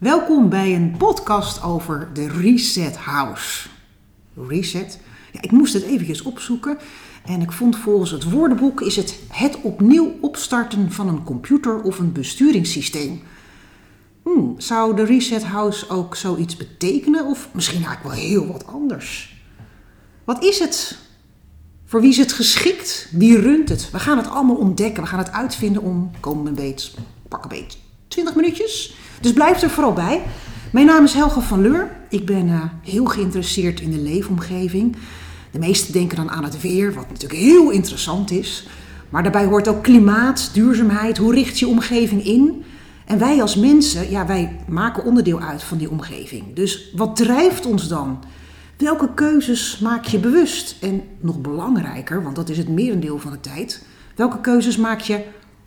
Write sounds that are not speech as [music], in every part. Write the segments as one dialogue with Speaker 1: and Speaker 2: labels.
Speaker 1: Welkom bij een podcast over de Reset House. Reset? Ja, ik moest het eventjes opzoeken en ik vond volgens het woordenboek is het het opnieuw opstarten van een computer of een besturingssysteem. Hmm, zou de Reset House ook zoiets betekenen of misschien eigenlijk wel heel wat anders? Wat is het? Voor wie is het geschikt? Wie runt het? We gaan het allemaal ontdekken. We gaan het uitvinden om komende beet, pak een beet, 20 minuutjes. Dus blijf er vooral bij. Mijn naam is Helga van Leur. Ik ben uh, heel geïnteresseerd in de leefomgeving. De meesten denken dan aan het weer, wat natuurlijk heel interessant is. Maar daarbij hoort ook klimaat, duurzaamheid. Hoe richt je omgeving in? En wij als mensen, ja, wij maken onderdeel uit van die omgeving. Dus wat drijft ons dan? Welke keuzes maak je bewust? En nog belangrijker, want dat is het merendeel van de tijd, welke keuzes maak je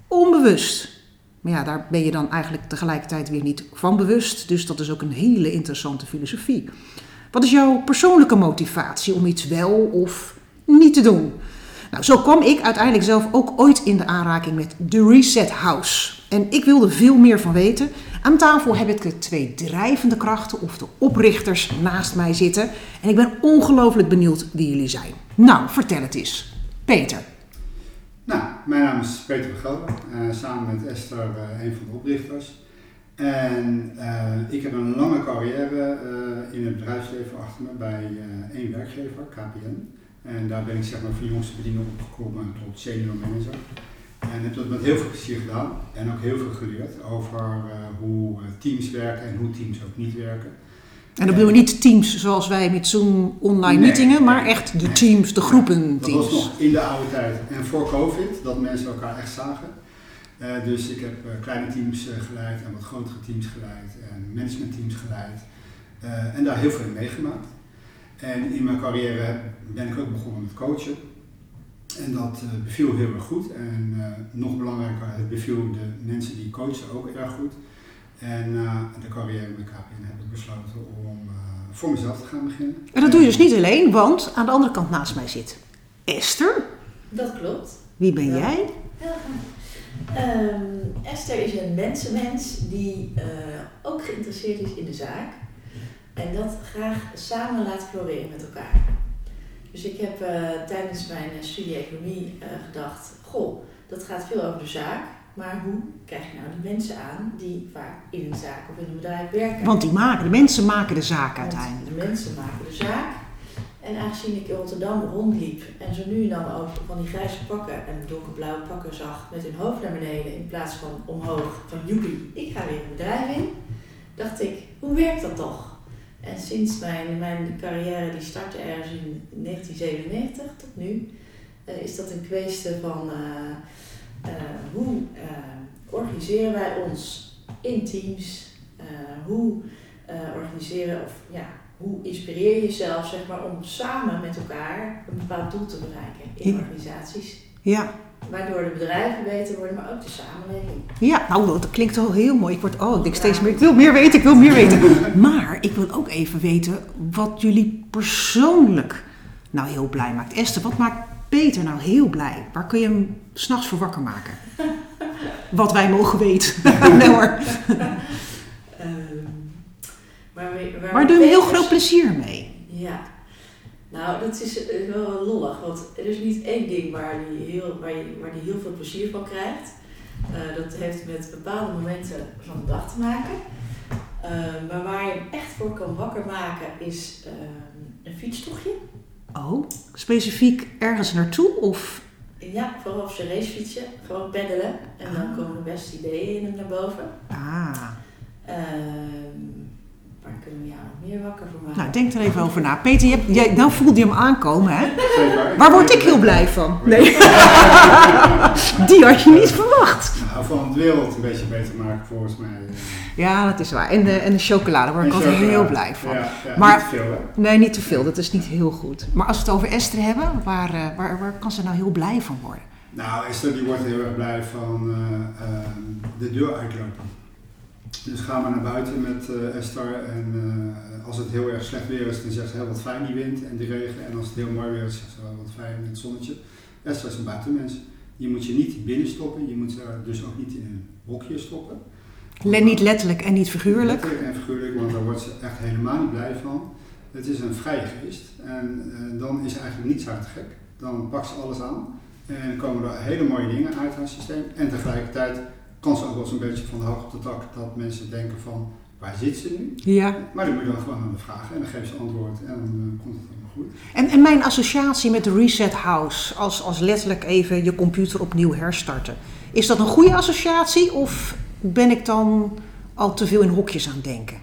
Speaker 1: onbewust? Maar ja, daar ben je dan eigenlijk tegelijkertijd weer niet van bewust. Dus dat is ook een hele interessante filosofie. Wat is jouw persoonlijke motivatie om iets wel of niet te doen? Nou, zo kwam ik uiteindelijk zelf ook ooit in de aanraking met The Reset House. En ik wilde veel meer van weten. Aan tafel heb ik de twee drijvende krachten of de oprichters naast mij zitten. En ik ben ongelooflijk benieuwd wie jullie zijn. Nou, vertel het eens. Peter.
Speaker 2: Nou, mijn naam is Peter Begelder, uh, samen met Esther uh, een van de oprichters. En uh, ik heb een lange carrière in het bedrijfsleven achter me bij één werkgever, KPN. En daar ben ik zeg maar van jongste bediening opgekomen tot senior manager. En heb dat met heel veel plezier gedaan en ook heel veel geleerd over hoe teams werken en hoe teams ook niet werken.
Speaker 1: En dan bedoel je niet teams zoals wij met Zoom online nee, meetingen, maar echt de teams, de groepen
Speaker 2: dat
Speaker 1: teams.
Speaker 2: Dat was nog in de oude tijd en voor COVID, dat mensen elkaar echt zagen. Uh, dus ik heb uh, kleine teams geleid en wat grotere teams geleid en managementteams geleid. en daar heel veel in meegemaakt. En in mijn carrière ben ik ook begonnen met coachen. En dat beviel heel erg goed. En nog belangrijker, het beviel de mensen die coachen ook erg goed. En na de carrière met KPN heb ik besloten om uh, voor mezelf te gaan beginnen.
Speaker 1: En dat doe je dus niet alleen, want aan de andere kant naast mij zit Esther.
Speaker 3: Dat klopt.
Speaker 1: Wie ben ja. jij?
Speaker 3: Um, Esther is een mensenmens die ook geïnteresseerd is in de zaak. En dat graag samen laat floreren met elkaar. Dus ik heb uh, tijdens mijn studie economie uh, gedacht, goh, dat gaat veel over de zaak. Maar hoe krijg je nou de mensen aan die vaak in een zaak of in een bedrijf werken?
Speaker 1: Want die maken, de mensen maken de zaak uiteindelijk.
Speaker 3: De mensen maken de zaak. En aangezien ik in Rotterdam rondliep en zo nu en dan ook van die grijze pakken en donkerblauwe pakken zag met hun hoofd naar beneden in plaats van omhoog, van joepie, ik ga weer een bedrijf in, dacht ik, hoe werkt dat toch? En sinds mijn, mijn carrière, die startte ergens in 1997 tot nu, uh, is dat een kwestie van uh, hoe organiseren wij ons in teams, hoe organiseren of ja, hoe inspireer je jezelf zeg maar, om samen met elkaar een bepaald doel te bereiken in organisaties.
Speaker 1: Ja.
Speaker 3: Waardoor de bedrijven beter worden, maar ook de samenleving.
Speaker 1: Ja, nou, dat klinkt al heel mooi. Ik word, oh, ik denk steeds meer, ik wil meer weten, ik wil meer weten. Maar ik wil ook even weten wat jullie persoonlijk nou heel blij maakt. Esther, wat maakt Peter nou heel blij? Waar kun je hem s'nachts voor wakker maken? wat wij mogen weten. [laughs] nee hoor.
Speaker 3: Um, waar, we, waar,
Speaker 1: doe je heel groot plezier mee?
Speaker 3: Ja. Nou, dat is wel lollig, want er is niet één ding waar die heel, waar je, waar die heel veel plezier van krijgt. Uh, dat heeft met bepaalde momenten van de dag te maken. Uh, maar waar je hem echt voor kan wakker maken is uh, een fietstochtje.
Speaker 1: Oh, specifiek ergens naartoe of?
Speaker 3: Ja, vooral op zijn racefietsje. Gewoon peddelen. En ah. dan komen de beste ideeën in hem naar boven.
Speaker 1: Ah.
Speaker 3: Waar kunnen we jou nog meer wakker voor maken?
Speaker 1: Nou, denk er even over na. Peter, je hebt, jij, nou voelde je hem aankomen, hè? Waar word ik heel blij van? Nee. [laughs] Die had je niet verwacht.
Speaker 2: Nou, van de wereld een beetje beter maken, volgens mij.
Speaker 1: Ja, dat is waar. En de, en de chocolade, daar word ik altijd heel blij van.
Speaker 2: Ja, ja,
Speaker 1: maar,
Speaker 2: niet te veel, hè?
Speaker 1: Nee, niet te veel. Dat is niet heel goed. Maar als we het over Esther hebben, waar, waar, waar kan ze nou heel blij van worden?
Speaker 2: Nou, Esther die wordt heel erg blij van uh, uh, de deur uitlopen. Dus ga maar naar buiten met uh, Esther en uh, als het heel erg slecht weer is, dan zegt ze heel wat fijn die wind en die regen. En als het heel mooi weer is, zegt ze wel wat fijn het zonnetje. Esther is een buitenmens. Je moet je niet binnen stoppen, je moet ze dus ook niet in een hokje stoppen.
Speaker 1: Niet letterlijk en niet figuurlijk.
Speaker 2: Letterlijk en figuurlijk, want daar wordt ze echt helemaal niet blij van. Het is een vrije geest en eh, dan is eigenlijk niets haar te gek. Dan pakt ze alles aan en komen er hele mooie dingen uit haar systeem. En tegelijkertijd kan ze ook wel eens een beetje van de hoog op de tak dat mensen denken van waar zit ze nu?
Speaker 1: Ja.
Speaker 2: Maar dan moet je dan gewoon aan de vragen en dan geeft ze antwoord en dan eh, komt het allemaal goed.
Speaker 1: En, en mijn associatie met Reset House, als, als letterlijk even je computer opnieuw herstarten. Is dat een goede associatie of ben ik dan al te veel in hokjes aan het denken?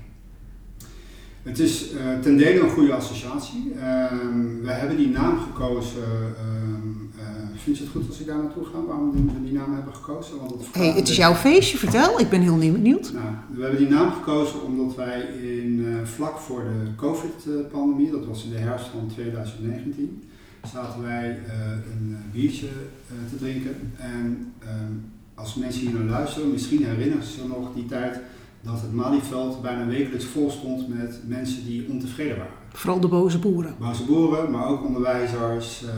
Speaker 2: Het is eh, ten dele een goede associatie. Ehm, we hebben die naam gekozen. Vind je het goed als ik daar naartoe ga? Waarom we die naam hebben gekozen? Want het,
Speaker 1: Hey, het is jouw feestje, vertel. Ik ben heel nieuw- benieuwd.
Speaker 2: Nou, we hebben die naam gekozen omdat wij in, eh, vlak voor de COVID-pandemie, dat was in de herfst van 2019, zaten wij eh, een eh, biertje te drinken. En ehm, als mensen hier naar luisteren, misschien herinneren ze zich nog die tijd dat het Malieveld bijna wekelijks vol stond met mensen die ontevreden waren.
Speaker 1: Vooral de boze boeren.
Speaker 2: Boze boeren, maar ook onderwijzers, eh,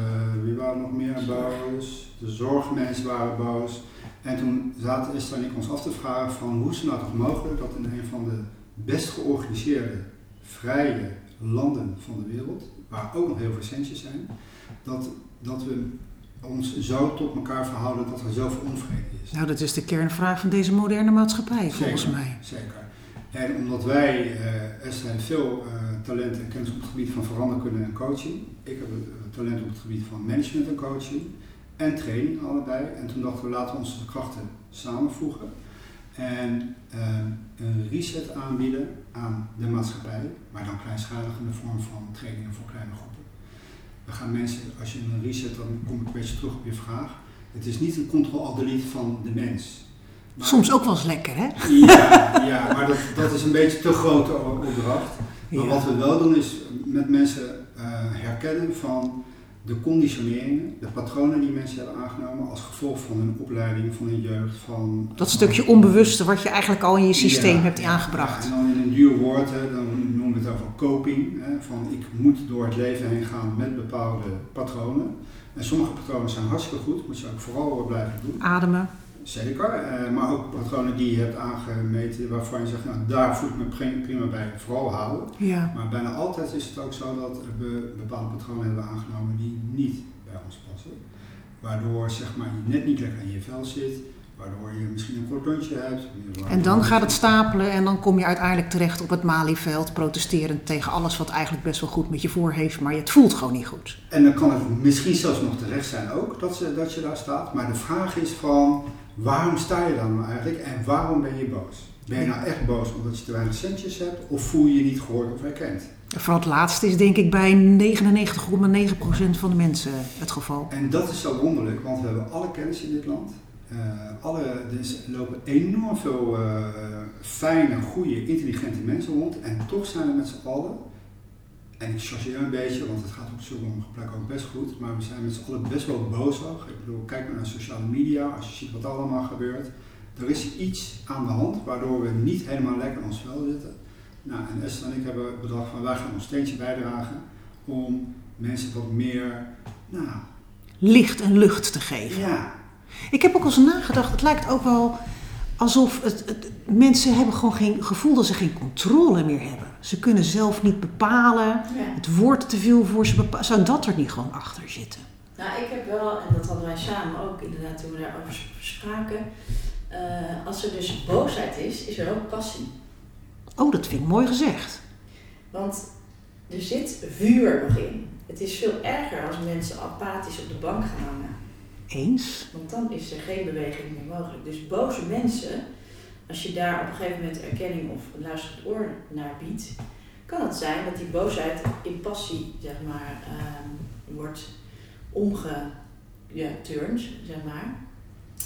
Speaker 2: wie waren nog meer boos? De zorgmensen waren boos. En toen zaten Esther en ik ons af te vragen van hoe is het nou toch mogelijk dat in een van de best georganiseerde, vrije landen van de wereld, waar ook nog heel veel centjes zijn, dat, dat we ons zo tot elkaar verhouden dat er zoveel onvrede is.
Speaker 1: Nou, dat is de kernvraag van deze moderne maatschappij, volgens
Speaker 2: Zeker,
Speaker 1: mij.
Speaker 2: Zeker. En omdat wij, Esther veel eh, talent en kennis op het gebied van veranderkunde en coaching. Ik heb eh, talent op het gebied van management en coaching en training allebei. En toen dachten we laten we onze krachten samenvoegen en eh, een reset aanbieden aan de maatschappij, maar dan kleinschalig in de vorm van trainingen voor kleine groepen. We gaan mensen, als je een reset, dan kom ik een beetje terug op je vraag. Het is niet een control-alt-delete van de mens. Maar-
Speaker 1: Soms ook wel eens lekker, hè?
Speaker 2: ja, ja maar dat, dat is een beetje te grote opdracht. Maar wat we wel doen is met mensen eh, herkennen van de conditioneringen, de patronen die mensen hebben aangenomen als gevolg van hun opleiding, van hun jeugd, van...
Speaker 1: Dat stukje onbewuste wat je eigenlijk al in je systeem
Speaker 2: Ja,
Speaker 1: hebt
Speaker 2: ja,
Speaker 1: aangebracht.
Speaker 2: ja, en dan in een duur woord, hè, dan noemen we het over coping. Hè, van ik moet door het leven heen gaan met bepaalde patronen. En sommige patronen zijn hartstikke goed, moet je ook vooral blijven doen.
Speaker 1: Ademen.
Speaker 2: Zeker, eh, maar ook patronen die je hebt aangemeten waarvan je zegt, nou daar voel ik me pri- prima bij, vooral houden.
Speaker 1: Ja.
Speaker 2: Maar bijna altijd is het ook zo dat we bepaalde patronen hebben aangenomen die niet bij ons passen. Waardoor zeg maar, je net niet lekker in je vel zit, waardoor je misschien een kort lontje hebt.
Speaker 1: En dan gaat het stapelen en dan kom je uiteindelijk terecht op het Malieveld, protesterend tegen alles wat eigenlijk best wel goed met je voor heeft, maar het voelt gewoon niet goed.
Speaker 2: En dan kan het misschien zelfs nog terecht zijn ook dat, ze, dat je daar staat. Maar de vraag is van, waarom sta je dan nou eigenlijk en waarom ben je boos? Ben je nou echt boos omdat je te weinig centjes hebt of voel je je niet gehoord of herkend?
Speaker 1: Vooral het laatste is denk ik bij 99,9% van de mensen het geval.
Speaker 2: En dat is zo wonderlijk, want we hebben alle kennis in dit land. Eh, alle, er er lopen enorm veel eh, fijne, goede, intelligente mensen rond. En toch zijn we met z'n allen, en ik chargeer een beetje, want het gaat op sommige plekken ook best goed. Maar we zijn met z'n allen best wel bozig. Ik bedoel, kijk maar naar sociale media, als je ziet wat allemaal gebeurt. Er is iets aan de hand waardoor we niet helemaal lekker in ons vel zitten. Nou, en Esther en ik hebben bedacht van wij gaan ons steentje bijdragen om mensen wat meer, nou,
Speaker 1: Licht en lucht te geven.
Speaker 2: ja,
Speaker 1: Ik heb ook al eens nagedacht, het lijkt ook wel alsof het, het- mensen hebben gewoon geen gevoel dat ze geen controle meer hebben. Ze kunnen zelf niet bepalen,
Speaker 3: Ja.
Speaker 1: het wordt te veel voor ze bepalen. Zou dat er niet gewoon achter zitten?
Speaker 3: Nou, ik heb wel, en dat hadden wij samen ook inderdaad toen we daarover spraken. eh, als er dus boosheid is, is er ook passie.
Speaker 1: Oh, dat vind ik mooi gezegd.
Speaker 3: Want er zit vuur nog in. Het is veel erger als mensen apathisch op de bank gaan hangen.
Speaker 1: Eens.
Speaker 3: Want dan is er geen beweging meer mogelijk. Dus boze mensen, als je daar op een gegeven moment erkenning of een luisterend oor naar biedt, kan het zijn dat die boosheid in passie, zeg maar, ehm, wordt omgeturnd, zeg maar.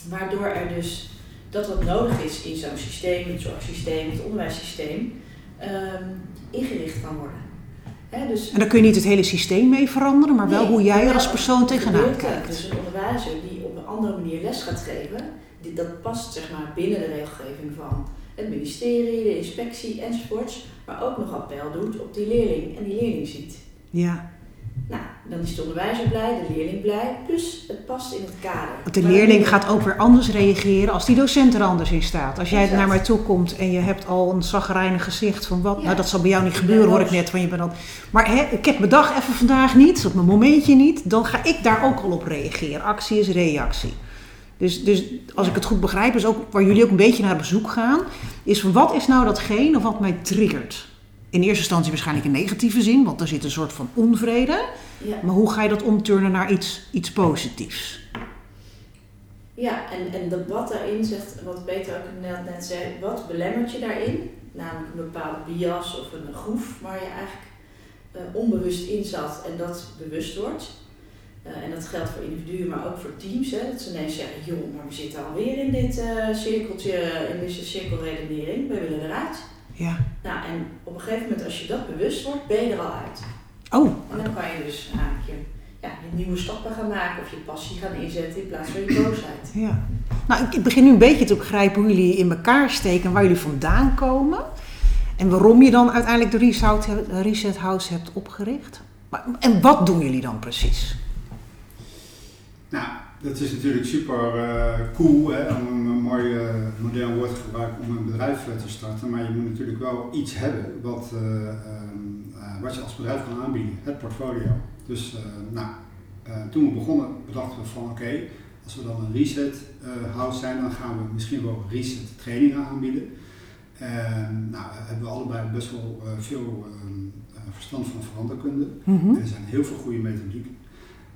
Speaker 3: Waardoor er dus dat wat nodig is in zo'n systeem, het zorgsysteem, het onderwijssysteem, ehm, ingericht kan worden. Dus
Speaker 1: En daar kun je niet het hele systeem mee veranderen, maar wel
Speaker 3: Nee,
Speaker 1: hoe jij er als persoon tegenaan kijkt.
Speaker 3: Dus een onderwijzer die op een andere manier les gaat geven, dat past zeg maar binnen de regelgeving van het ministerie, de inspectie enzovoorts, maar ook nog appel doet op die leerling en die leerling ziet.
Speaker 1: Ja,
Speaker 3: Nou, dan is de onderwijzer blij, de leerling blij, plus het past in het kader.
Speaker 1: Want de leerling gaat ook weer anders reageren als die docent er anders in staat. Als jij
Speaker 3: Exact.
Speaker 1: naar mij toe komt en je hebt al een zagrijnig gezicht van wat,
Speaker 3: Ja.
Speaker 1: nou dat zal bij jou niet gebeuren hoor ik net van je bent al. Maar hè, ik heb mijn dag even vandaag niet, op mijn momentje niet, dan ga ik daar ook al op reageren. Actie is reactie. Dus, dus als ik het goed begrijp, is ook waar jullie ook een beetje naar bezoek gaan, is van wat is nou datgene wat mij triggert? In eerste instantie waarschijnlijk in negatieve zin, want er zit een soort van onvrede.
Speaker 3: Ja,
Speaker 1: Maar hoe ga je dat omturnen naar iets, iets positiefs?
Speaker 3: ja en, en dat wat daarin zegt, wat Peter ook net, net zei, wat belemmert je daarin? Namelijk een bepaalde bias of een groef waar je eigenlijk eh, onbewust in zat en dat bewust wordt. Eh, en dat geldt voor individuen, maar ook voor teams. Hè, dat ze ineens zeggen, joh, maar we zitten alweer in dit eh, cirkeltje, in deze cirkelredenering, we willen eruit.
Speaker 1: Ja.
Speaker 3: Nou, en op een gegeven moment, als je dat bewust wordt, ben je er al uit.
Speaker 1: Oh,
Speaker 3: En dan kan je dus eigenlijk je, ja, je nieuwe stappen gaan maken of je passie gaan inzetten in plaats van je boosheid.
Speaker 1: Ja. Nou, ik- begin nu een beetje te begrijpen hoe jullie in elkaar steken en waar jullie vandaan komen. En waarom je dan uiteindelijk de Reset, Reset House hebt opgericht. Maar, en wat doen jullie dan precies?
Speaker 2: Nou, dat is natuurlijk super eh, cool hè, om een, een mooi eh, modern woord te gebruiken om een bedrijf eh, te starten. Maar je moet natuurlijk wel iets hebben wat, eh, ehm, eh, wat je als bedrijf kan aanbieden, het portfolio. Dus nou, toen we begonnen bedachten we van oké, als we dan een reset house zijn, dan gaan we misschien wel reset trainingen aanbieden. En nou, hebben we allebei best wel veel ehm, eh, verstand van veranderkunde.
Speaker 1: Mhm.
Speaker 2: Er zijn heel veel goede methodieken.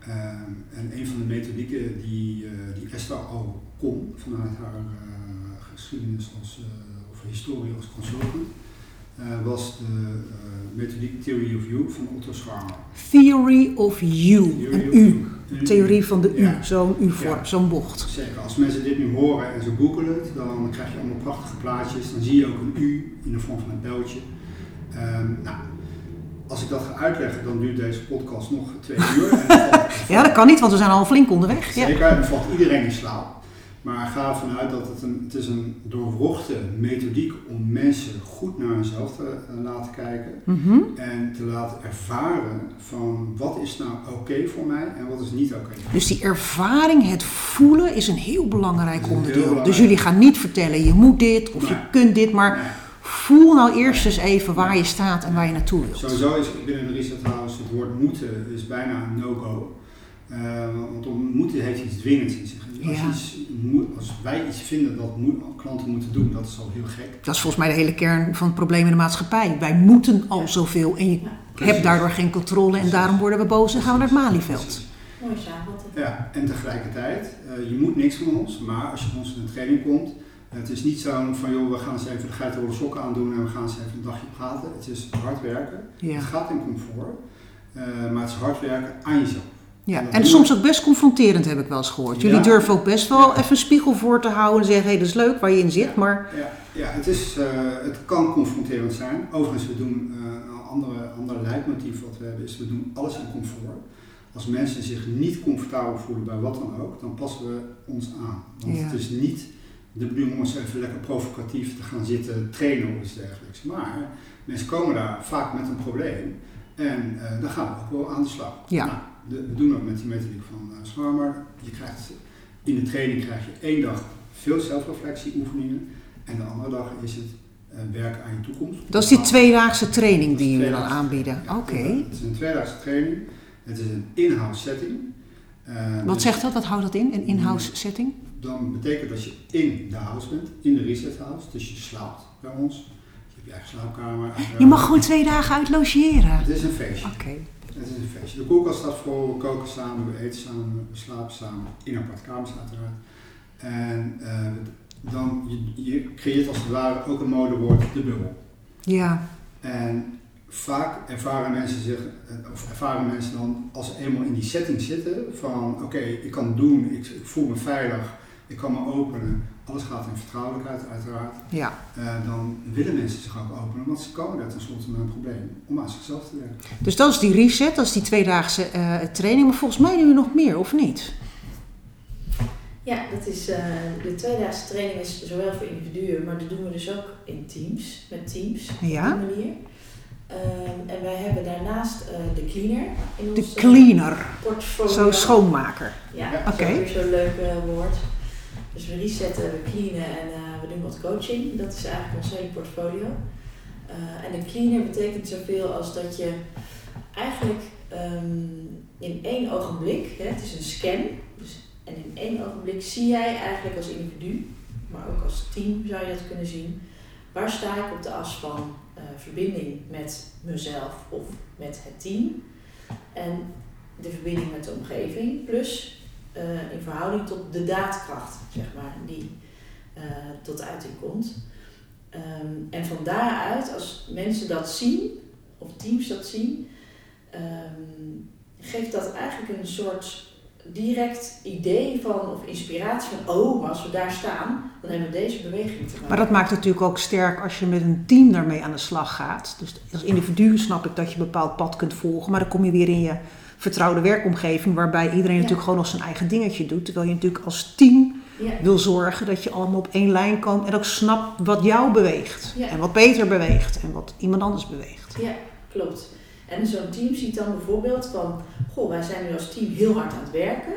Speaker 2: Ehm, en een van de methodieken die, eh, die Esther al kon vanuit haar eh, geschiedenis als, eh, of historie als consultant, was de methodiek Theory of You van Otto Scharmer.
Speaker 1: Theory of You.
Speaker 2: Theory
Speaker 1: Een
Speaker 2: of
Speaker 1: U. Theorie van de U.
Speaker 2: Ja.
Speaker 1: Zo'n U-vorm,
Speaker 2: Ja.
Speaker 1: zo'n bocht.
Speaker 2: Zeker, als mensen dit nu horen en ze googelen het, dan krijg je allemaal prachtige plaatjes. Dan zie je ook een U in de vorm van een pijltje. Ehm, nou, als ik dat ga uitleggen, dan duurt deze podcast nog twee uur. En valt- [laughs]
Speaker 1: Ja, dat kan niet, want we zijn al flink onderweg. Ja.
Speaker 2: Zeker, dan valt iedereen in slaap. Maar ga ervan uit dat het een, het is een doorwrochte methodiek om mensen goed naar hunzelf te eh, laten kijken.
Speaker 1: Mhm.
Speaker 2: En te laten ervaren van wat is nou oké voor mij en wat is niet oké.
Speaker 1: Dus die ervaring, het voelen, is een heel belangrijk
Speaker 2: heel
Speaker 1: onderdeel.
Speaker 2: belangrijk.
Speaker 1: Dus jullie gaan niet vertellen, je moet dit of je kunt dit, maar
Speaker 2: Nee.
Speaker 1: Voel nou eerst eens even waar je staat en waar je naartoe wilt.
Speaker 2: Sowieso is binnen de Reset House het woord moeten is bijna een no-go. Eh, want om moeten heeft iets dwingends in zich. Als,
Speaker 1: Ja.
Speaker 2: iets moet- als wij iets vinden dat moet- klanten moeten doen, dat is al heel gek.
Speaker 1: Dat is volgens mij de hele kern van het probleem in de maatschappij. Wij moeten al zoveel en je
Speaker 3: Ja,
Speaker 1: hebt daardoor geen controle en daarom worden we boos en gaan we naar het Malieveld.
Speaker 2: Ja, en tegelijkertijd, eh, je moet niks van ons, maar als je bij ons in een training komt, het is niet zo van joh, we gaan eens even de geitenwolle sokken aandoen en we gaan eens even een dagje praten. Het is hard werken,
Speaker 1: Ja.
Speaker 2: het gaat in comfort, eh, maar het is hard werken aan jezelf.
Speaker 1: Ja, en soms ook best confronterend heb ik wel eens gehoord. Jullie
Speaker 2: Ja.
Speaker 1: durven ook best wel even een spiegel voor te houden en zeggen, hé, dat is leuk waar je in zit, maar
Speaker 2: Ja, ja het, is, eh, het kan confronterend zijn. Overigens, we doen eh, een andere, andere leidmotief wat we hebben, is we doen alles in comfort. Als mensen zich niet comfortabel voelen bij wat dan ook, dan passen we ons aan. Want
Speaker 1: Ja.
Speaker 2: het is niet de bedoeling om eens even lekker provocatief te gaan zitten trainen of iets dergelijks. Maar mensen komen daar vaak met een probleem en eh dan gaan we ook wel aan de slag.
Speaker 1: Ja.
Speaker 2: Nou, de- we doen ook met die methodiek van uh. Je krijgt, in de training krijg je één dag veel zelfreflectie oefeningen en de andere dag is het eh, werken aan je toekomst.
Speaker 1: dat is die tweedaagse training die jullie dan aanbieden. Oké.
Speaker 2: Het is een tweedaagse training. Het is een in-house setting.
Speaker 1: Wat
Speaker 2: dus
Speaker 1: zegt dat? Wat houdt dat in? Een in-house setting?
Speaker 2: Dan betekent dat je in de house bent, in de reset house. Dus je slaapt bij ons. Je hebt je eigen slaapkamer.
Speaker 1: Je mag gewoon twee dagen uit logeren.
Speaker 2: Het is een feestje.
Speaker 1: Oké.
Speaker 2: Het is een feestje. De koelkast staat vol, we koken samen, we eten samen, we slapen samen. In aparte kamers uiteraard. En eh, dan, je, je creëert als het ware ook een modewoord de bubbel.
Speaker 1: Ja.
Speaker 2: En vaak ervaren mensen zich, eh, of ervaren mensen dan, als ze eenmaal in die setting zitten, van oké, ik kan het doen, ik, ik voel me veilig, ik kan me openen, alles gaat in vertrouwelijkheid uiteraard,
Speaker 1: Ja.
Speaker 2: eh, dan willen mensen zich ook openen, want ze komen daar tenslotte met een probleem om aan zichzelf te werken.
Speaker 1: Dus dat is die reset, dat is die tweedaagse eh training. Maar volgens mij doen jullie nog meer, of niet?
Speaker 3: Ja, dat is, eh, de tweedaagse training is zowel voor individuen, maar dat doen we dus ook in teams, met teams
Speaker 1: Ja.
Speaker 3: op die manier. Ehm, en wij hebben daarnaast eh, de cleaner in
Speaker 1: De
Speaker 3: ons
Speaker 1: cleaner,
Speaker 3: portfolio.
Speaker 1: zo schoonmaker.
Speaker 3: Ja, dat
Speaker 1: Oké.
Speaker 3: is ook weer zo'n leuk woord. Dus we resetten, we cleanen en eh, we doen wat coaching. Dat is eigenlijk ons hele portfolio. Eh, en een cleaner betekent zoveel als dat je eigenlijk ehm, in één ogenblik, hè, het is een scan, dus, en in één ogenblik zie jij eigenlijk als individu, maar ook als team zou je dat kunnen zien, waar sta ik op de as van eh, verbinding met mezelf of met het team en de verbinding met de omgeving, plus eh, in verhouding tot de daadkracht, zeg maar, die eh, tot uiting komt. Ehm, en van daaruit, als mensen dat zien, of teams dat zien, ehm, geeft dat eigenlijk een soort direct idee van, of inspiratie van, oh, maar als we daar staan, dan hebben we deze beweging te maken.
Speaker 1: Maar dat maakt het natuurlijk ook sterk als je met een team daarmee aan de slag gaat. Dus als individu snap ik dat je een bepaald pad kunt volgen, maar dan kom je weer in je vertrouwde werkomgeving, waarbij iedereen
Speaker 3: Ja.
Speaker 1: natuurlijk gewoon nog zijn eigen dingetje doet. Terwijl je natuurlijk als team
Speaker 3: Ja,
Speaker 1: wil zorgen dat je allemaal op één lijn komt en ook snapt wat jou beweegt. En wat Peter beweegt en wat iemand anders beweegt.
Speaker 3: ja, klopt. En zo'n team ziet dan bijvoorbeeld van, goh, wij zijn nu als team heel hard aan het werken,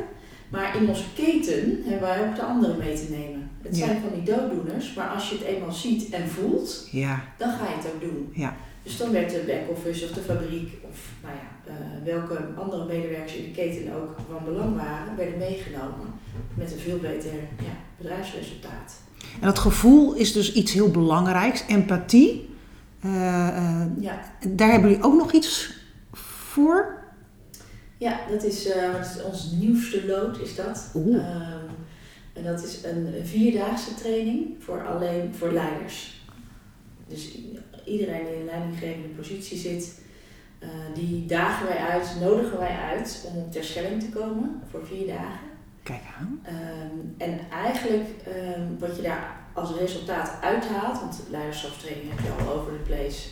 Speaker 3: maar in onze keten hebben wij ook de anderen mee te nemen. Het zijn van die dooddoeners, maar als je het eenmaal ziet en voelt,
Speaker 1: Ja,
Speaker 3: dan ga je het ook doen.
Speaker 1: Ja.
Speaker 3: Dus dan werd de back-office of de fabriek of nou ja, eh, welke andere medewerkers in de keten ook van belang waren, werden meegenomen met een veel beter ja, bedrijfsresultaat.
Speaker 1: en dat gevoel is dus iets heel belangrijks. Empathie. Eh,
Speaker 3: Ja,
Speaker 1: daar hebben jullie ook nog iets voor?
Speaker 3: ja dat is, is ons nieuwste lood is dat. Ehm, en dat is een vierdaagse training voor alleen voor leiders. Dus iedereen die in een leidinggevende positie zit, eh, die dagen wij uit, nodigen wij uit om op Terschelling te komen voor vier dagen.
Speaker 1: Kijk aan.
Speaker 3: Ehm, en eigenlijk ehm, wat je daar als resultaat uithaalt, want leiderschapstraining heb je al over the place.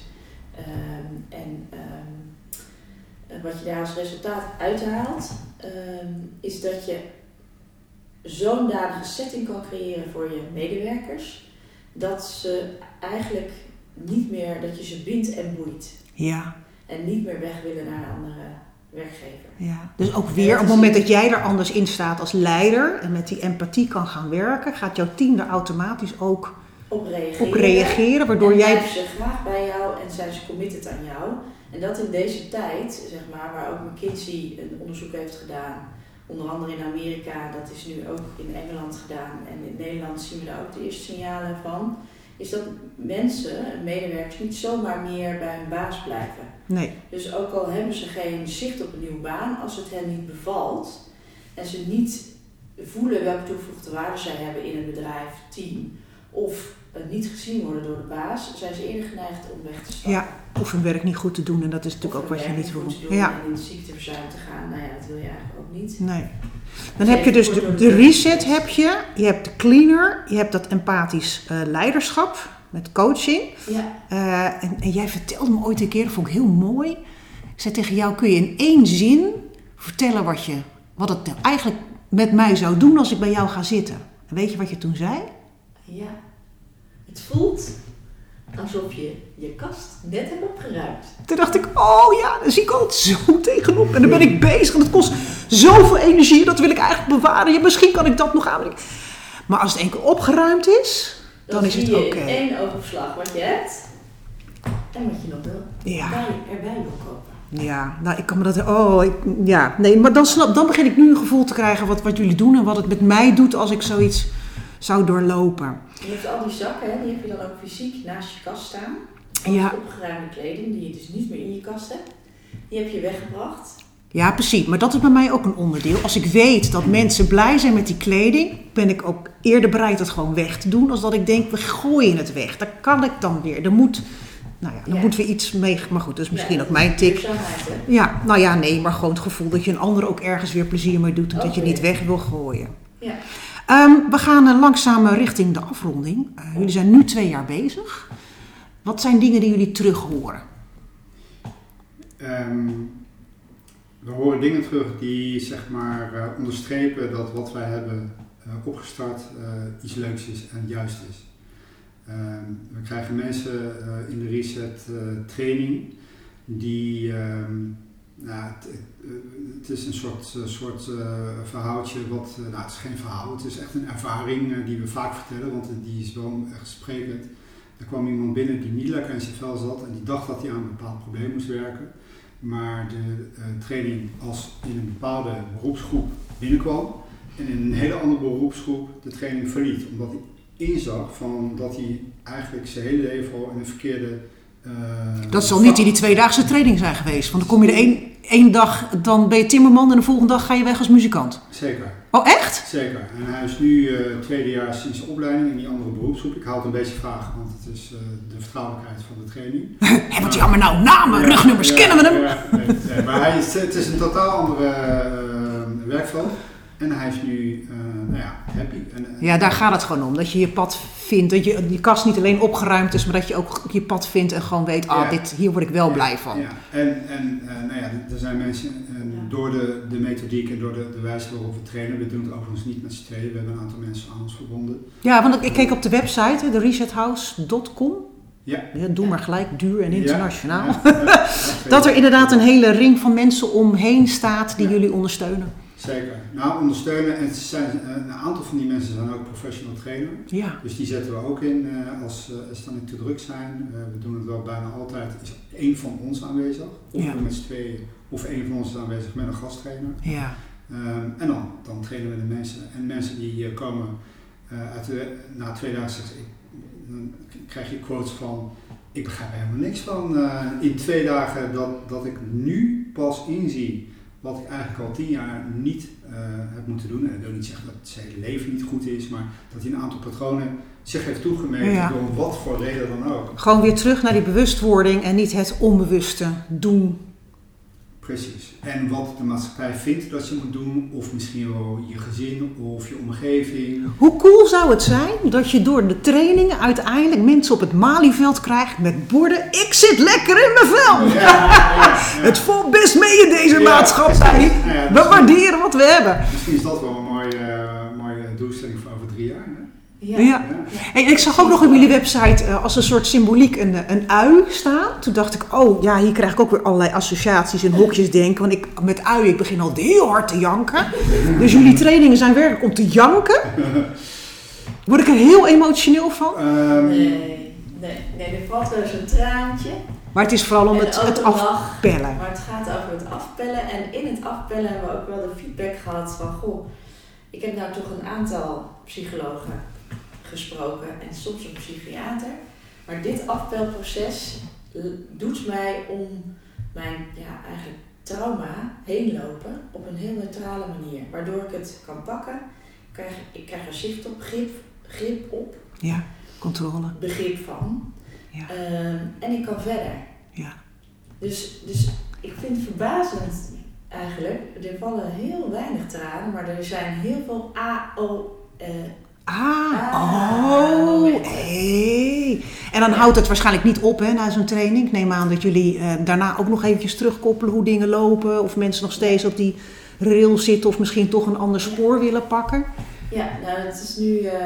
Speaker 3: Ehm, en eh, wat je daar als resultaat uithaalt, is dat je zo'n dadige setting kan creëren voor je medewerkers, dat ze eigenlijk niet meer, dat je ze bindt en boeit.
Speaker 1: Ja,
Speaker 3: En niet meer weg willen naar een andere werkgever.
Speaker 1: ja. Dus ook weer op het moment dat jij er anders in staat als leider en met die empathie kan gaan werken, gaat jouw team er automatisch ook
Speaker 3: Op reageren.
Speaker 1: op reageren, waardoor
Speaker 3: en
Speaker 1: jij
Speaker 3: blijven ze graag bij jou en zijn ze committed aan jou. En dat in deze tijd, zeg maar, waar ook McKinsey een onderzoek heeft gedaan, onder andere in Amerika, dat is nu ook in Engeland gedaan en in Nederland zien we daar ook de eerste signalen van, is dat mensen, medewerkers, niet zomaar meer bij hun baas blijven.
Speaker 1: Nee,
Speaker 3: Dus ook al hebben ze geen zicht op een nieuwe baan, als het hen niet bevalt en ze niet voelen welke toegevoegde waarde zij hebben in een bedrijf, team, of niet gezien worden door de baas, zijn ze eerder geneigd om weg te stappen.
Speaker 1: Ja, of hun werk niet goed te doen en dat is natuurlijk ook wat je niet wil.
Speaker 3: doen
Speaker 1: Ja,
Speaker 3: En in ziekteverzuim te gaan, nou ja, dat wil je eigenlijk ook niet.
Speaker 1: nee. Dan heb je dus de, de reset heb je, je hebt de cleaner, je hebt dat empathisch eh, leiderschap met coaching.
Speaker 3: Ja,
Speaker 1: Eh, en, en jij vertelde me ooit een keer, dat vond ik heel mooi. Ik zei tegen jou, kun je in één zin vertellen wat, je, wat het eigenlijk met mij zou doen als ik bij jou ga zitten? En weet je wat je toen zei?
Speaker 3: ja. Het voelt alsof je je kast net hebt opgeruimd.
Speaker 1: Toen dacht ik, oh ja, daar zie ik altijd zo tegenop. En dan ben ik bezig en het kost zoveel energie. Dat wil ik eigenlijk bewaren. Ja, misschien kan ik dat nog aan. Maar als het één keer opgeruimd is, dan is het oké.
Speaker 3: in één oogopslag wat je hebt en wat je nog wil,
Speaker 1: Ja.
Speaker 3: bij, erbij wil kopen.
Speaker 1: Ja, nou ik kan me dat. Oh, ik, ja, nee, maar dan, snap, dan begin ik nu een gevoel te krijgen wat, wat jullie doen en wat het met mij doet als ik zoiets zou doorlopen.
Speaker 3: Je hebt al die zakken, hè, die heb je dan ook fysiek naast je kast staan.
Speaker 1: Ja.
Speaker 3: Opgeruimde kleding die je dus niet meer in je kast hebt. Die heb je weggebracht.
Speaker 1: Ja, precies. Maar dat is bij mij ook een onderdeel. Als ik weet dat mensen blij zijn met die kleding, ben ik ook eerder bereid het gewoon weg te doen. Als dat ik denk, we gooien het weg. Dat kan ik dan weer. Er moet, nou ja, er
Speaker 3: Ja.
Speaker 1: moet weer iets mee. Maar goed, dat is misschien
Speaker 3: Ja,
Speaker 1: ook mijn tik. Ja, nou ja, nee, maar gewoon het gevoel dat je een ander ook ergens weer plezier mee doet. En dat je niet weg wil gooien.
Speaker 3: Ja.
Speaker 1: Ehm, we gaan eh, langzaam eh, richting de afronding. Eh, jullie zijn nu twee jaar bezig. Wat zijn dingen die jullie terug horen?
Speaker 2: Ehm, we horen dingen terug die zeg maar onderstrepen dat wat wij hebben opgestart iets leuks is en juist is. Ehm, we krijgen mensen in de reset training die, nou, het, is een soort, eh, soort eh, verhaaltje, wat, eh, nou het is geen verhaal, het is echt een ervaring die we vaak vertellen, want die is wel echt sprekend. Er kwam iemand binnen die niet lekker in zijn vel zat en die dacht dat hij aan een bepaald probleem moest werken. Maar de training als in een bepaalde beroepsgroep binnenkwam en in een hele andere beroepsgroep de training verliet. Omdat hij inzag van dat hij eigenlijk zijn hele leven al in een verkeerde...
Speaker 1: Dat zal niet in die tweedaagse training zijn geweest. Want dan kom je er één, één dag, dan ben je timmerman en de volgende dag ga je weg als muzikant.
Speaker 2: Zeker,
Speaker 1: Oh, echt?
Speaker 2: zeker. En hij is nu eh tweedejaars in zijn opleiding in die andere beroepsgroep. Ik haal het een beetje vragen, want het is eh, de vertrouwelijkheid van de training. [laughs]
Speaker 1: Hé, wat jammer nou. Namen, rugnummers,
Speaker 2: Ja,
Speaker 1: kennen we hem?
Speaker 2: ja, nee, maar hij is, het is een totaal andere uh, werkveld. En hij is nu nou ja, happy. En,
Speaker 1: Ja, daar gaat het gewoon om. Dat je je pad vindt. Dat je je kast niet alleen opgeruimd is, maar dat je ook je pad vindt en gewoon weet, ah,
Speaker 2: Ja.
Speaker 1: dit, hier word ik wel blij van.
Speaker 2: Ja, en, en eh, nou ja, er zijn mensen, eh, door de, de methodiek en door de, de wijze waarop we trainen, we doen het overigens niet met z'n tweeën, we hebben een aantal mensen aan ons verbonden.
Speaker 1: Ja, want ik- keek op de website, de resethouse.com.
Speaker 2: Ja.
Speaker 1: Ja, doe maar gelijk duur en internationaal.
Speaker 2: Ja, ja, [laughs] ja,
Speaker 1: Dat er inderdaad een hele ring van mensen omheen staat die jullie ondersteunen.
Speaker 2: Zeker. Nou, ondersteunen. En zijn, eh, een aantal van die mensen zijn ook professional trainer.
Speaker 1: Ja.
Speaker 2: Dus die zetten we ook in eh, als, eh, als het dan niet te druk zijn. We doen het wel bijna altijd. Is één van ons aanwezig. Of
Speaker 1: Ja.
Speaker 2: met z'n tweeën. Of één van ons is aanwezig met een gasttrainer.
Speaker 1: Ja.
Speaker 2: Ehm, en dan, dan trainen we de mensen. En mensen die eh, komen eh, uit de, na twee ze, dan krijg je quotes van, ik begrijp er helemaal niks van. in twee dagen dat, dat ik nu pas inzie wat ik eigenlijk al tien jaar niet eh, heb moeten doen. En dat wil niet zeggen dat zijn hele leven niet goed is, maar dat hij een aantal patronen zich heeft toegemeten
Speaker 1: Ja.
Speaker 2: door wat voor reden dan ook.
Speaker 1: Gewoon weer terug naar die bewustwording en niet het onbewuste doen.
Speaker 2: Precies. En wat de maatschappij vindt dat je moet doen, of misschien wel je gezin of je omgeving.
Speaker 1: Hoe cool zou het zijn dat je door de trainingen uiteindelijk mensen op het Malieveld krijgt met borden Ik zit lekker in mijn vel.
Speaker 2: Ja, ja, ja. [laughs]
Speaker 1: Het valt best mee in deze maatschappij. We waarderen wat we hebben.
Speaker 2: Misschien is dat wel een mooie, mooie doelstelling voor over drie jaar. Hè?
Speaker 3: Ja.
Speaker 1: En ik zag ook nog op jullie website eh, als een soort symboliek een, eh, een ui staan. Toen dacht ik, oh ja, hier krijg ik ook weer allerlei associaties en hokjes denken. Want ik, met ui, ik begin al heel hard te janken. Dus jullie trainingen zijn werkelijk om te janken. Word ik er heel emotioneel van.
Speaker 2: Ehm,
Speaker 3: Nee, nee, nee, er valt wel eens een traantje.
Speaker 1: Maar het is vooral om het, het afpellen.
Speaker 3: Maar het gaat over het afpellen. En in het afpellen hebben we ook wel de feedback gehad van... Goh, ik heb nou toch een aantal psychologen gesproken en soms een psychiater. Maar dit afpelproces doet mij om mijn ja, eigenlijk trauma heen lopen op een heel neutrale manier. Waardoor ik het kan pakken. Ik krijg, ik krijg er zicht op, grip, grip op,
Speaker 1: Ja, controle.
Speaker 3: begrip van.
Speaker 1: Ja.
Speaker 3: Ehm, en ik kan verder.
Speaker 1: Ja.
Speaker 3: Dus, dus ik vind het verbazend eigenlijk. Er vallen heel weinig tranen, maar er zijn heel veel A-O. eh,
Speaker 1: Ah,
Speaker 3: Ah,
Speaker 1: oh, hey. En dan houdt het waarschijnlijk niet op hè, na zo'n training. Ik neem aan dat jullie eh, daarna ook nog eventjes terugkoppelen hoe dingen lopen. Of mensen nog steeds op die rail zitten of misschien toch een ander spoor willen pakken.
Speaker 3: ja, nou, het is nu eh,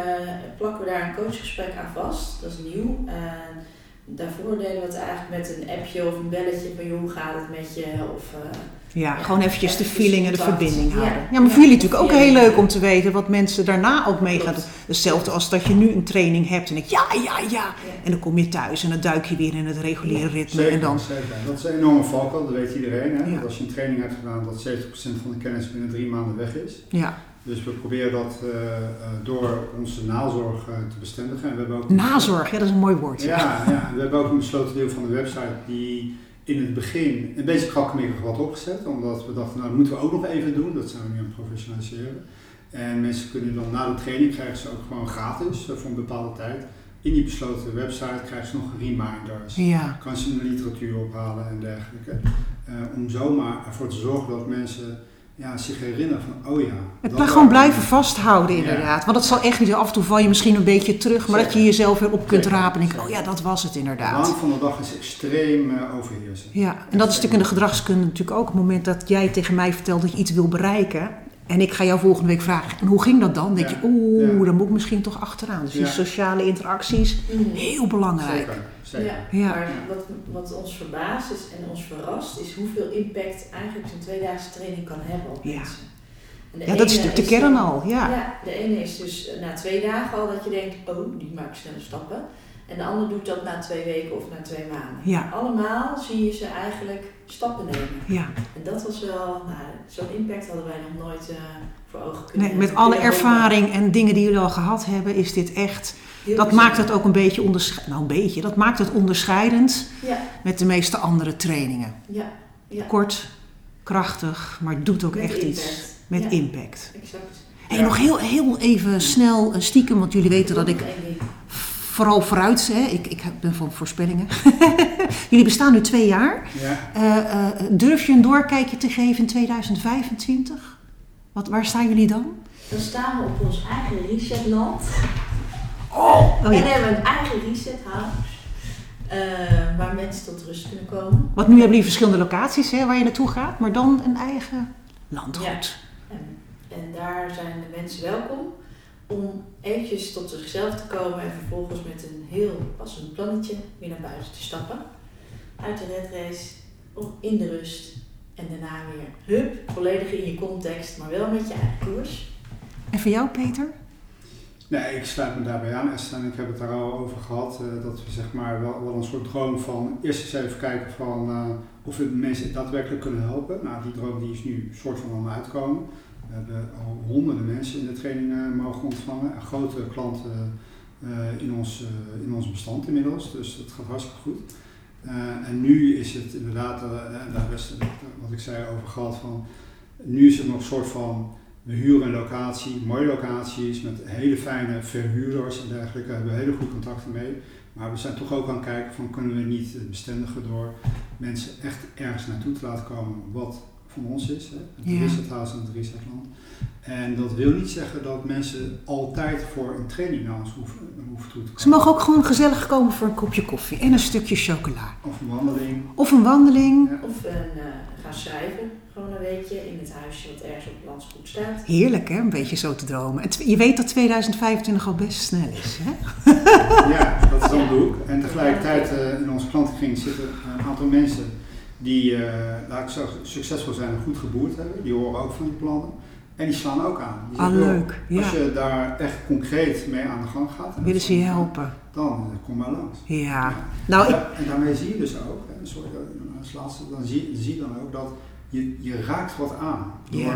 Speaker 3: plakken we daar een coachgesprek aan vast. Dat is nieuw. En daarvoor deden we het eigenlijk met een appje of een belletje van hoe gaat het met je? Of, eh,
Speaker 1: Ja, gewoon eventjes de feeling en de verbinding houden. Ja, maar
Speaker 3: Ja,
Speaker 1: voor jullie natuurlijk ook heel leuk om te weten wat mensen daarna ook meegaan.
Speaker 3: Klopt.
Speaker 1: Hetzelfde als dat je nu een training hebt en ik ja, ja, ja.
Speaker 3: ja.
Speaker 1: En dan kom je thuis en dan duik je weer in het reguliere ritme.
Speaker 2: Zeker,
Speaker 1: En dan,
Speaker 2: zeker. Dat is een enorme valkuil, dat weet iedereen. Hè?
Speaker 1: Ja.
Speaker 2: Dat als je een training hebt gedaan, dat 70% van de kennis binnen drie maanden weg is.
Speaker 1: ja.
Speaker 2: Dus we proberen dat eh, eh, door onze nazorg eh, te bestendigen. En we hebben ook
Speaker 1: Nazorg, ja, dat is een mooi woord.
Speaker 2: Ja, ja, we hebben ook een besloten deel van de website die in het begin een beetje krakkemikkig had opgezet. Omdat we dachten, nou dat moeten we ook nog even doen. Dat zijn we nu aan het professionaliseren. En mensen kunnen dan na de training krijgen ze ook gewoon gratis eh, voor een bepaalde tijd. In die besloten website krijgen ze nog reminders.
Speaker 1: Ja.
Speaker 2: Kan ze hun literatuur ophalen en dergelijke. Eh, om zomaar ervoor te zorgen dat mensen ja, zich herinneren van, oh ja.
Speaker 1: Het
Speaker 2: dat
Speaker 1: maar gewoon blijven vasthouden inderdaad. Want dat zal echt niet, af en toe val je misschien een beetje terug, maar dat je jezelf weer op kunt
Speaker 2: Zeker.
Speaker 1: rapen en denken, oh ja, dat was het
Speaker 2: De
Speaker 1: inderdaad.
Speaker 2: waan van de dag is extreem overheersend.
Speaker 1: Ja, en dat is natuurlijk in de gedragskunde natuurlijk ook. Op het moment dat jij tegen mij vertelt dat je iets wil bereiken, En ik ga jou volgende week vragen, en hoe ging dat dan? Dan denk
Speaker 2: Ja.
Speaker 1: je, oeh,
Speaker 2: Ja.
Speaker 1: dan moet ik misschien toch achteraan. Dus die sociale interacties,
Speaker 3: Mm.
Speaker 1: heel belangrijk.
Speaker 2: Zeker, zeker.
Speaker 3: Ja,
Speaker 1: Ja.
Speaker 3: maar wat, wat ons verbaast is en ons verrast is hoeveel impact eigenlijk zo'n tweedaagse training kan hebben op
Speaker 1: Ja.
Speaker 3: mensen. En de
Speaker 1: Ja, dat is natuurlijk de kern al, ja.
Speaker 3: Ja, de ene is dus na twee dagen al dat je denkt, oh, die maakt snelle stappen. En de ander doet dat na twee weken of na twee maanden.
Speaker 1: Ja.
Speaker 3: Allemaal zie je ze eigenlijk stappen nemen.
Speaker 1: Ja.
Speaker 3: En dat was wel, nou, zo'n impact hadden wij nog nooit eh, voor ogen kunnen
Speaker 1: Nee, met alle ervaring en dingen die jullie al gehad hebben, is dit echt.
Speaker 3: Heel
Speaker 1: Dat maakt het ook een beetje onderscheidend. Nou, een beetje. Dat maakt het onderscheidend
Speaker 3: Ja,
Speaker 1: met de meeste andere trainingen.
Speaker 3: ja, ja.
Speaker 1: Kort, krachtig, maar doet ook
Speaker 3: Met
Speaker 1: echt iets. Met impact.
Speaker 3: Exact.
Speaker 1: Hey, nog heel, heel even snel eh, stiekem, want jullie weten dat ik. Vooral vooruit, hè, ik, ik ben van voorspellingen. [laughs] jullie bestaan nu twee jaar.
Speaker 2: Ja.
Speaker 1: Eh, eh, durf je een doorkijkje te geven in 2025? Wat, waar staan jullie dan?
Speaker 3: Dan staan we op ons eigen resetland.
Speaker 1: Oh,
Speaker 3: en
Speaker 1: ja.
Speaker 3: we hebben een eigen reset house. eh, waar mensen tot rust kunnen komen.
Speaker 1: Want nu hebben jullie verschillende locaties hè, waar je naartoe gaat, maar dan een eigen landgoed.
Speaker 3: En, en daar zijn de mensen welkom om eventjes tot zichzelf te komen en vervolgens met een heel passend plannetje weer naar buiten te stappen. Uit de red race, om in de rust en daarna weer hup, volledig in je context, maar wel met je eigen koers.
Speaker 1: En voor jou, Peter?
Speaker 2: Nee, ik sluit me daarbij aan Esther en ik heb het daar al over gehad. eh, dat we zeg maar wel, wel een soort droom van eerst eens even kijken van eh, of we mensen daadwerkelijk kunnen helpen. Nou, die droom die is nu soort van aan het uitkomen. Hebben al honderden mensen in de training eh, mogen ontvangen. En grote klanten eh, in, ons, eh, in ons bestand inmiddels. Dus dat gaat hartstikke goed. Eh, en nu is het inderdaad, eh, daar is het, wat ik zei over gehad van, nu is het nog een soort van we huren een locatie, mooie locaties met hele fijne verhuurders en dergelijke. Daar hebben we hele goede contacten mee. Maar we zijn toch ook aan het kijken van kunnen we niet het bestendigen door mensen echt ergens naartoe te laten komen wat van ons is. Hè? Het
Speaker 1: Ja.
Speaker 2: Reset House en het Resetland. En dat wil niet zeggen dat mensen altijd voor een training naar ons hoeven, hoeven toe te komen.
Speaker 1: Ze mogen ook gewoon gezellig komen voor een kopje koffie en een stukje chocola.
Speaker 2: Of een wandeling.
Speaker 1: Of een wandeling.
Speaker 2: Ja.
Speaker 3: Of een, eh, gaan schrijven, gewoon een weekje in het huisje wat ergens op het landgoed staat.
Speaker 1: Heerlijk hè, een beetje zo te dromen. En je weet dat 2025 al best snel is hè?
Speaker 2: Ja, dat is dan de hoek. En tegelijkertijd eh, in onze klantenkring zitten een aantal mensen die, laat ik zo succesvol zijn en goed geboerd hebben. Die horen ook van die plannen. En die slaan ook aan. Die
Speaker 1: Ah,
Speaker 2: zeggen, "Joh,
Speaker 1: leuk. Ja.
Speaker 2: Als je daar echt concreet mee aan de gang gaat, en
Speaker 1: Willen ze je helpen?
Speaker 2: dan eh, kom maar langs.
Speaker 1: Ja. Nou, ik,
Speaker 2: en daarmee zie je dus ook, hè, sorry, als laatste, dan zie, zie je dan ook dat je, je raakt wat aan door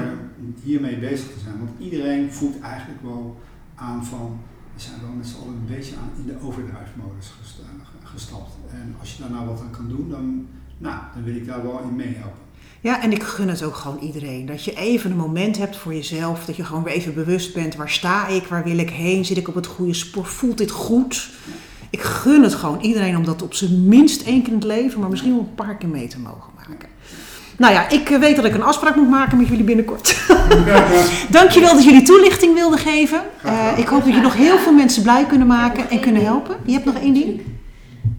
Speaker 2: hiermee bezig te zijn. Want iedereen voelt eigenlijk wel aan van, we zijn wel met z'n allen een beetje aan in de overdrive-modus gesta- gestapt. En als je daar nou wat aan kan doen, dan, nou, dan wil ik daar wel in meehelpen.
Speaker 1: Ja, en ik gun het ook gewoon iedereen. Dat je even een moment hebt voor jezelf. Dat je gewoon weer even bewust bent. Waar sta ik? Waar wil ik heen? Zit ik op het goede spoor? Voelt dit goed? Ik gun het gewoon iedereen om dat op zijn minst één keer in het leven, maar misschien wel een paar keer mee te mogen maken. Nou ja, ik eh, weet dat ik een afspraak moet maken met jullie binnenkort. [laughs] Dankjewel dat jullie toelichting wilden geven. Eh, ik hoop dat je nog heel veel mensen blij kunnen maken en kunnen helpen. Je hebt nog één ding?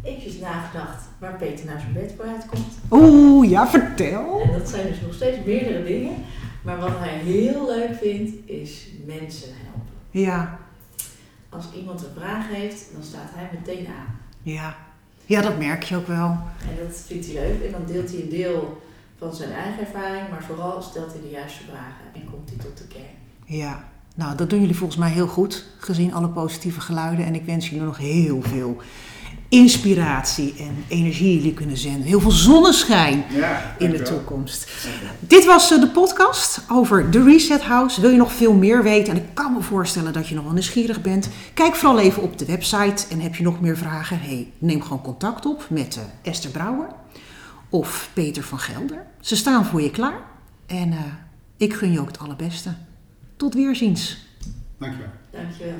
Speaker 3: Eventjes nagedacht waar Peter naar zijn bed voor uitkomt.
Speaker 1: Oeh, ja, vertel.
Speaker 3: En dat zijn dus nog steeds meerdere dingen. Maar wat hij heel leuk vindt, is mensen helpen.
Speaker 1: Ja,
Speaker 3: Als iemand een vraag heeft, dan staat hij meteen aan.
Speaker 1: ja. Ja, dat merk je ook wel.
Speaker 3: En dat vindt hij leuk. En dan deelt hij een deel van zijn eigen ervaring, maar vooral stelt hij de juiste vragen en komt hij tot de kern.
Speaker 1: Ja, nou dat doen jullie volgens mij heel goed, gezien alle positieve geluiden. En ik wens jullie nog heel veel inspiratie en energie jullie kunnen zenden. Heel veel zonneschijn
Speaker 2: Ja,
Speaker 1: in de toekomst. Dit was eh, de podcast over de Reset House. Wil je nog veel meer weten? En ik kan me voorstellen dat je nog wel nieuwsgierig bent. Kijk vooral even op de website en heb je nog meer vragen? Hey, neem gewoon contact op met eh, Esther Brouwer of Peter van Gelder. Ze staan voor je klaar. En eh, ik gun je ook het allerbeste. Tot weerziens.
Speaker 2: Dankjewel.
Speaker 3: Dankjewel.